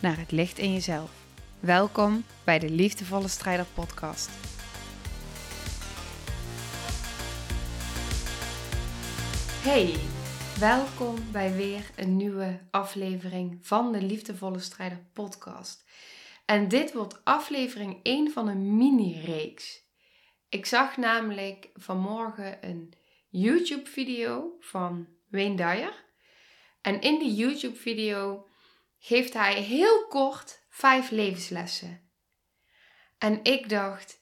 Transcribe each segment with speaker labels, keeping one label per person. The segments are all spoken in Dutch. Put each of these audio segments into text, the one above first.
Speaker 1: naar het licht in jezelf. Welkom bij de Liefdevolle Strijder Podcast. Hey, welkom bij weer een nieuwe aflevering van de Liefdevolle Strijder Podcast. En dit wordt aflevering 1 van een mini-reeks. Ik zag namelijk vanmorgen een YouTube-video van Wayne Dyer. En in die YouTube-video geeft hij heel kort vijf levenslessen. En ik dacht,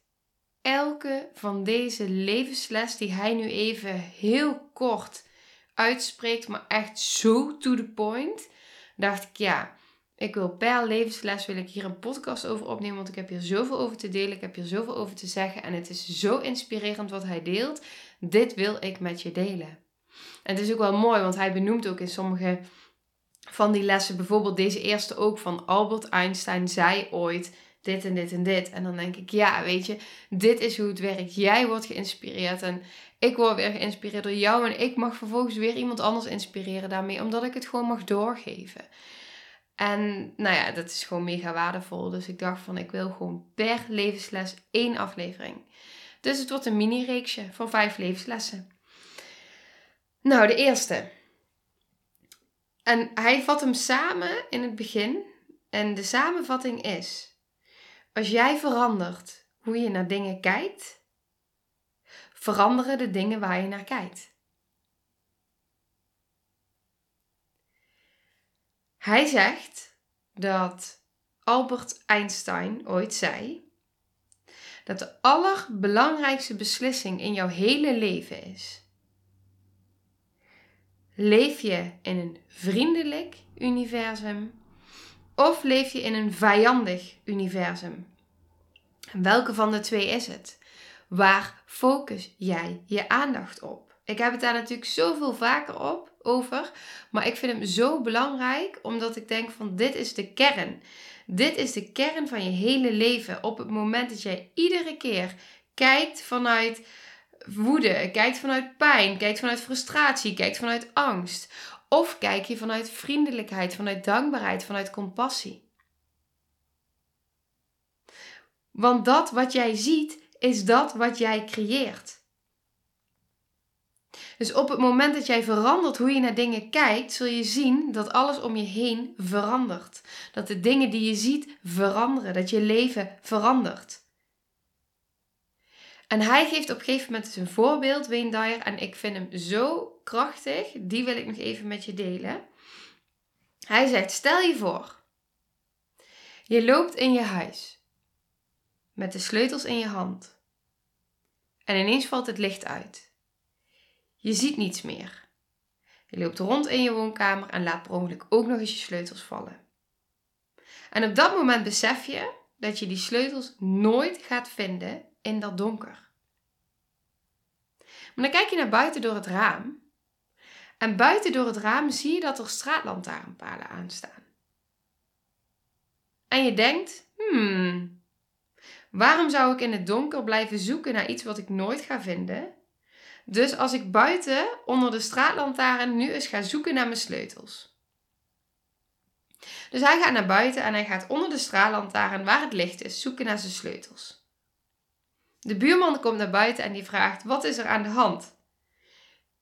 Speaker 1: elke van deze levensles die hij nu even heel kort uitspreekt, maar echt zo to the point, dacht ik ja, ik wil per levensles wil ik hier een podcast over opnemen, want ik heb hier zoveel over te delen, ik heb hier zoveel over te zeggen en het is zo inspirerend wat hij deelt. Dit wil ik met je delen. En het is ook wel mooi, want hij benoemt ook in sommige van die lessen, bijvoorbeeld deze eerste ook van Albert Einstein zei ooit dit en dit en dit. En dan denk ik, ja, weet je, dit is hoe het werkt. Jij wordt geïnspireerd en ik word weer geïnspireerd door jou en ik mag vervolgens weer iemand anders inspireren daarmee, omdat ik het gewoon mag doorgeven. En nou ja, dat is gewoon mega waardevol. Dus ik dacht van, ik wil gewoon per levensles één aflevering. Dus het wordt een mini-reeksje van vijf levenslessen. Nou, de eerste. En hij vat hem samen in het begin. En de samenvatting is: Als jij verandert hoe je naar dingen kijkt, veranderen de dingen waar je naar kijkt. Hij zegt dat Albert Einstein ooit zei dat de allerbelangrijkste beslissing in jouw hele leven is Leef je in een vriendelijk universum of leef je in een vijandig universum? Welke van de twee is het? Waar focus jij je aandacht op? Ik heb het daar natuurlijk zoveel vaker op over, maar ik vind hem zo belangrijk omdat ik denk van dit is de kern. Dit is de kern van je hele leven. Op het moment dat jij iedere keer kijkt vanuit woede, kijkt vanuit pijn, kijkt vanuit frustratie, kijkt vanuit angst. Of kijk je vanuit vriendelijkheid, vanuit dankbaarheid, vanuit compassie. Want dat wat jij ziet, is dat wat jij creëert. Dus op het moment dat jij verandert hoe je naar dingen kijkt, zul je zien dat alles om je heen verandert. Dat de dingen die je ziet veranderen, dat je leven verandert. En hij geeft op een gegeven moment een voorbeeld, Wayne Dyer, en ik vind hem zo krachtig. Die wil ik nog even met je delen. Hij zegt: Stel je voor, je loopt in je huis met de sleutels in je hand. En ineens valt het licht uit. Je ziet niets meer. Je loopt rond in je woonkamer en laat per ongeluk ook nog eens je sleutels vallen. En op dat moment besef je dat je die sleutels nooit gaat vinden in dat donker. Maar dan kijk je naar buiten door het raam. En buiten door het raam zie je dat er straatlantaarnpalen aanstaan. En je denkt, hmm, waarom zou ik in het donker blijven zoeken naar iets wat ik nooit ga vinden? Dus als ik buiten onder de straatlantaarn nu eens ga zoeken naar mijn sleutels. Dus hij gaat naar buiten en hij gaat onder de straatlantaarn waar het licht is zoeken naar zijn sleutels. De buurman komt naar buiten en die vraagt: Wat is er aan de hand?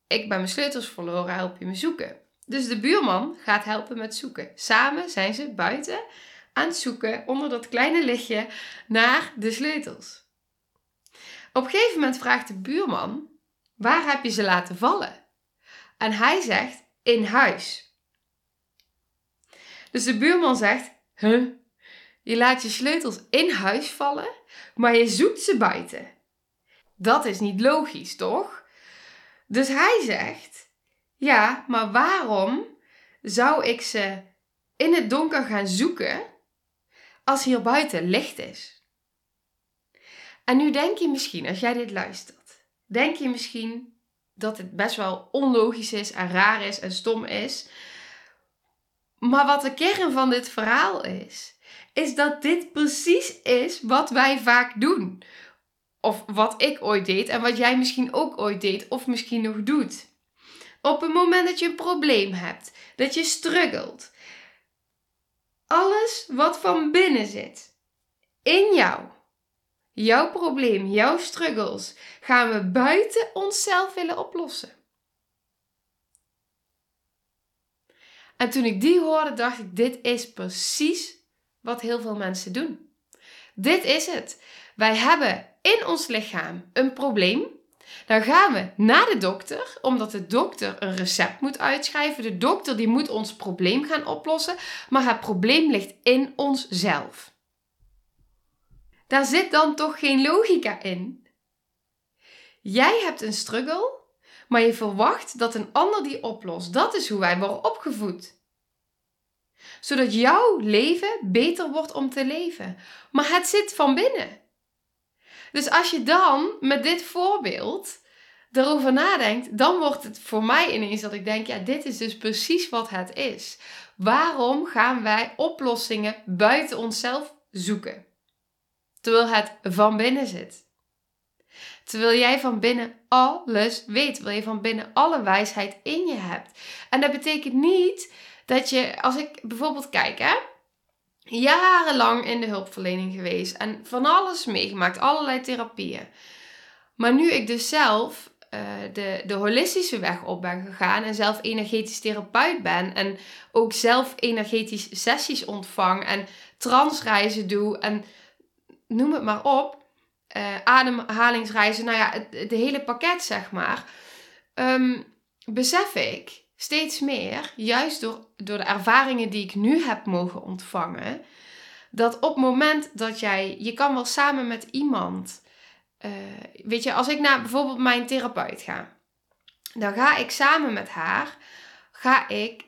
Speaker 1: Ik ben mijn sleutels verloren, help je me zoeken. Dus de buurman gaat helpen met zoeken. Samen zijn ze buiten aan het zoeken onder dat kleine lichtje naar de sleutels. Op een gegeven moment vraagt de buurman: Waar heb je ze laten vallen? En hij zegt: In huis. Dus de buurman zegt: Huh? Je laat je sleutels in huis vallen, maar je zoekt ze buiten. Dat is niet logisch, toch? Dus hij zegt: Ja, maar waarom zou ik ze in het donker gaan zoeken als hier buiten licht is? En nu denk je misschien, als jij dit luistert, denk je misschien dat het best wel onlogisch is en raar is en stom is. Maar wat de kern van dit verhaal is, is dat dit precies is wat wij vaak doen. Of wat ik ooit deed en wat jij misschien ook ooit deed of misschien nog doet. Op het moment dat je een probleem hebt, dat je struggelt, alles wat van binnen zit, in jou, jouw probleem, jouw struggles, gaan we buiten onszelf willen oplossen. En toen ik die hoorde, dacht ik: dit is precies wat heel veel mensen doen. Dit is het. Wij hebben in ons lichaam een probleem. Dan gaan we naar de dokter, omdat de dokter een recept moet uitschrijven. De dokter die moet ons probleem gaan oplossen, maar het probleem ligt in onszelf. Daar zit dan toch geen logica in. Jij hebt een struggle, maar je verwacht dat een ander die oplost. Dat is hoe wij worden opgevoed. Zodat jouw leven beter wordt om te leven. Maar het zit van binnen. Dus als je dan met dit voorbeeld erover nadenkt, dan wordt het voor mij ineens dat ik denk: ja, dit is dus precies wat het is. Waarom gaan wij oplossingen buiten onszelf zoeken? Terwijl het van binnen zit. Terwijl jij van binnen alles weet. Terwijl je van binnen alle wijsheid in je hebt. En dat betekent niet dat je, als ik bijvoorbeeld kijk, hè, jarenlang in de hulpverlening geweest en van alles meegemaakt, allerlei therapieën. Maar nu ik dus zelf uh, de, de holistische weg op ben gegaan en zelf energetisch therapeut ben en ook zelf energetisch sessies ontvang en transreizen doe en noem het maar op, uh, ademhalingsreizen, nou ja, het, hele pakket zeg maar, um, besef ik steeds meer, juist door, door de ervaringen die ik nu heb mogen ontvangen, dat op het moment dat jij, je kan wel samen met iemand, uh, weet je, als ik naar bijvoorbeeld mijn therapeut ga, dan ga ik samen met haar, ga ik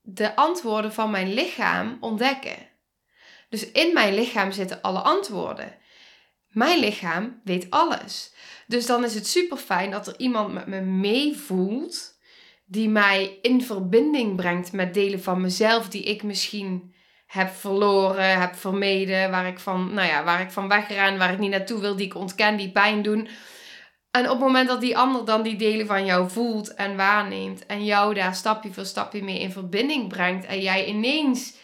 Speaker 1: de antwoorden van mijn lichaam ontdekken. Dus in mijn lichaam zitten alle antwoorden. Mijn lichaam weet alles. Dus dan is het super fijn dat er iemand met me meevoelt die mij in verbinding brengt met delen van mezelf die ik misschien heb verloren, heb vermeden, waar ik van, nou ja, waar ik van wegren, waar ik niet naartoe wil, die ik ontken, die pijn doen. En op het moment dat die ander dan die delen van jou voelt en waarneemt en jou daar stapje voor stapje mee in verbinding brengt en jij ineens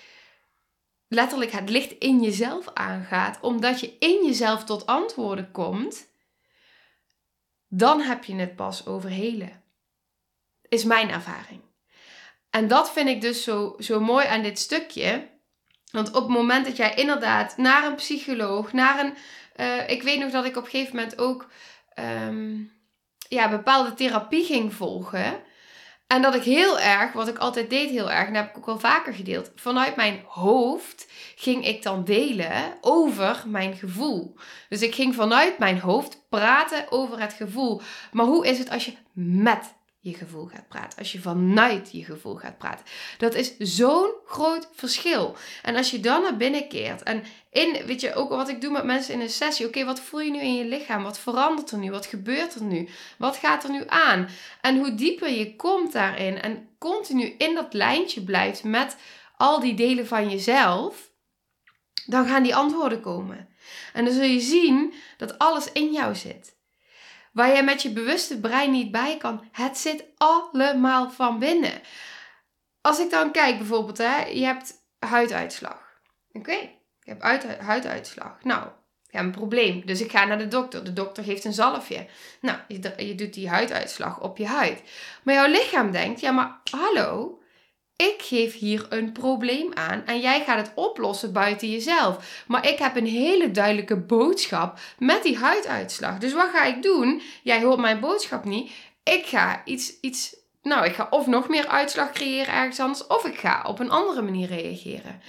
Speaker 1: letterlijk het licht in jezelf aangaat, omdat je in jezelf tot antwoorden komt, dan heb je het pas over helen. Is mijn ervaring. En dat vind ik dus zo, zo mooi aan dit stukje. Want op het moment dat jij inderdaad naar een psycholoog, naar een. Uh, ik weet nog dat ik op een gegeven moment ook um, ja, bepaalde therapie ging volgen. En dat ik heel erg, wat ik altijd deed heel erg, en dat heb ik ook wel vaker gedeeld, vanuit mijn hoofd ging ik dan delen over mijn gevoel. Dus ik ging vanuit mijn hoofd praten over het gevoel. Maar hoe is het als je met je gevoel gaat praten. Als je vanuit je gevoel gaat praten. Dat is zo'n groot verschil. En als je dan naar binnen keert en in, weet je, ook wat ik doe met mensen in een sessie. Oké, wat voel je nu in je lichaam? Wat verandert er nu? Wat gebeurt er nu? Wat gaat er nu aan? En hoe dieper je komt daarin en continu in dat lijntje blijft met al die delen van jezelf, dan gaan die antwoorden komen. En dan zul je zien dat alles in jou zit waar je met je bewuste brein niet bij kan. Het zit allemaal van binnen. Als ik dan kijk bijvoorbeeld, hè, je hebt huiduitslag. Oké, je hebt huiduitslag. Nou, hebt een probleem. Dus ik ga naar de dokter. De dokter geeft een zalfje. Nou, je, je doet die huiduitslag op je huid. Maar jouw lichaam denkt, ja maar hallo, ik geef hier een probleem aan en jij gaat het oplossen buiten jezelf. Maar ik heb een hele duidelijke boodschap met die huiduitslag. Dus wat ga ik doen? Jij hoort mijn boodschap niet. Ik ga iets, iets nou, ik ga of nog meer uitslag creëren ergens anders, of ik ga op een andere manier reageren.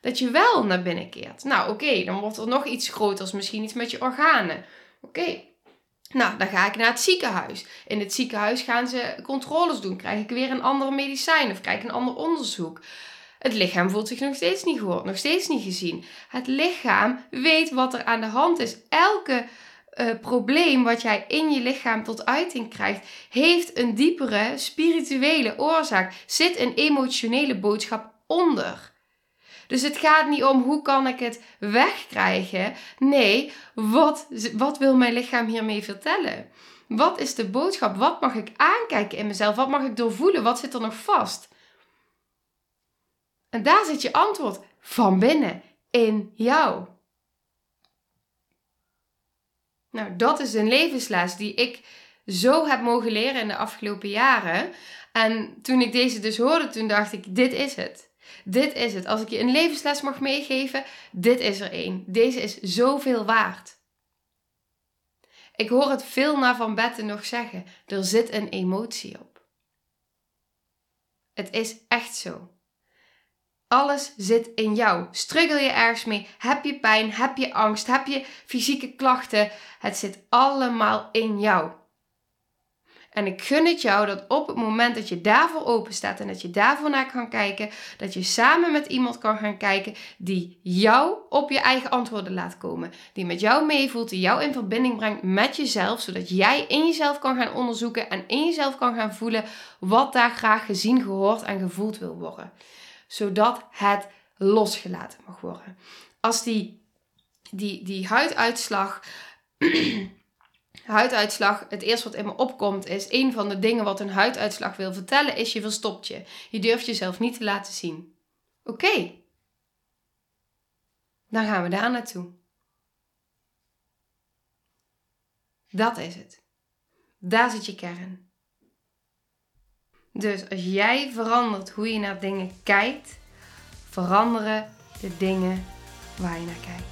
Speaker 1: Dat je wel naar binnen keert. Nou, oké, dan wordt er nog iets groters, misschien iets met je organen. Oké, nou, dan ga ik naar het ziekenhuis. In het ziekenhuis gaan ze controles doen. Krijg ik weer een andere medicijn of krijg ik een ander onderzoek. Het lichaam voelt zich nog steeds niet gehoord, nog steeds niet gezien. Het lichaam weet wat er aan de hand is. Elke uh, probleem wat jij in je lichaam tot uiting krijgt, heeft een diepere spirituele oorzaak. Zit een emotionele boodschap onder. Dus het gaat niet om hoe kan ik het wegkrijgen. Nee, wat, wat wil mijn lichaam hiermee vertellen? Wat is de boodschap? Wat mag ik aankijken in mezelf? Wat mag ik doorvoelen? Wat zit er nog vast? En daar zit je antwoord van binnen in jou. Nou, dat is een levensles die ik zo heb mogen leren in de afgelopen jaren. En toen ik deze dus hoorde, toen dacht ik: dit is het. Dit is het. Als ik je een levensles mag meegeven, dit is er één. Deze is zoveel waard. Ik hoor het veel na Van Betten nog zeggen. Er zit een emotie op. Het is echt zo. Alles zit in jou. Struggle je ergens mee? Heb je pijn? Heb je angst? Heb je fysieke klachten? Het zit allemaal in jou. En ik gun het jou dat op het moment dat je daarvoor open staat en dat je daarvoor naar kan kijken, dat je samen met iemand kan gaan kijken die jou op je eigen antwoorden laat komen. Die met jou meevoelt, die jou in verbinding brengt met jezelf, zodat jij in jezelf kan gaan onderzoeken en in jezelf kan gaan voelen wat daar graag gezien, gehoord en gevoeld wil worden. Zodat het losgelaten mag worden. Als die, die, die huiduitslag huiduitslag, het eerste wat in me opkomt, is een van de dingen wat een huiduitslag wil vertellen, is je verstopt je. Je durft jezelf niet te laten zien. Oké, dan gaan we daar naartoe. Dat is het. Daar zit je kern. Dus als jij verandert hoe je naar dingen kijkt, veranderen de dingen waar je naar kijkt.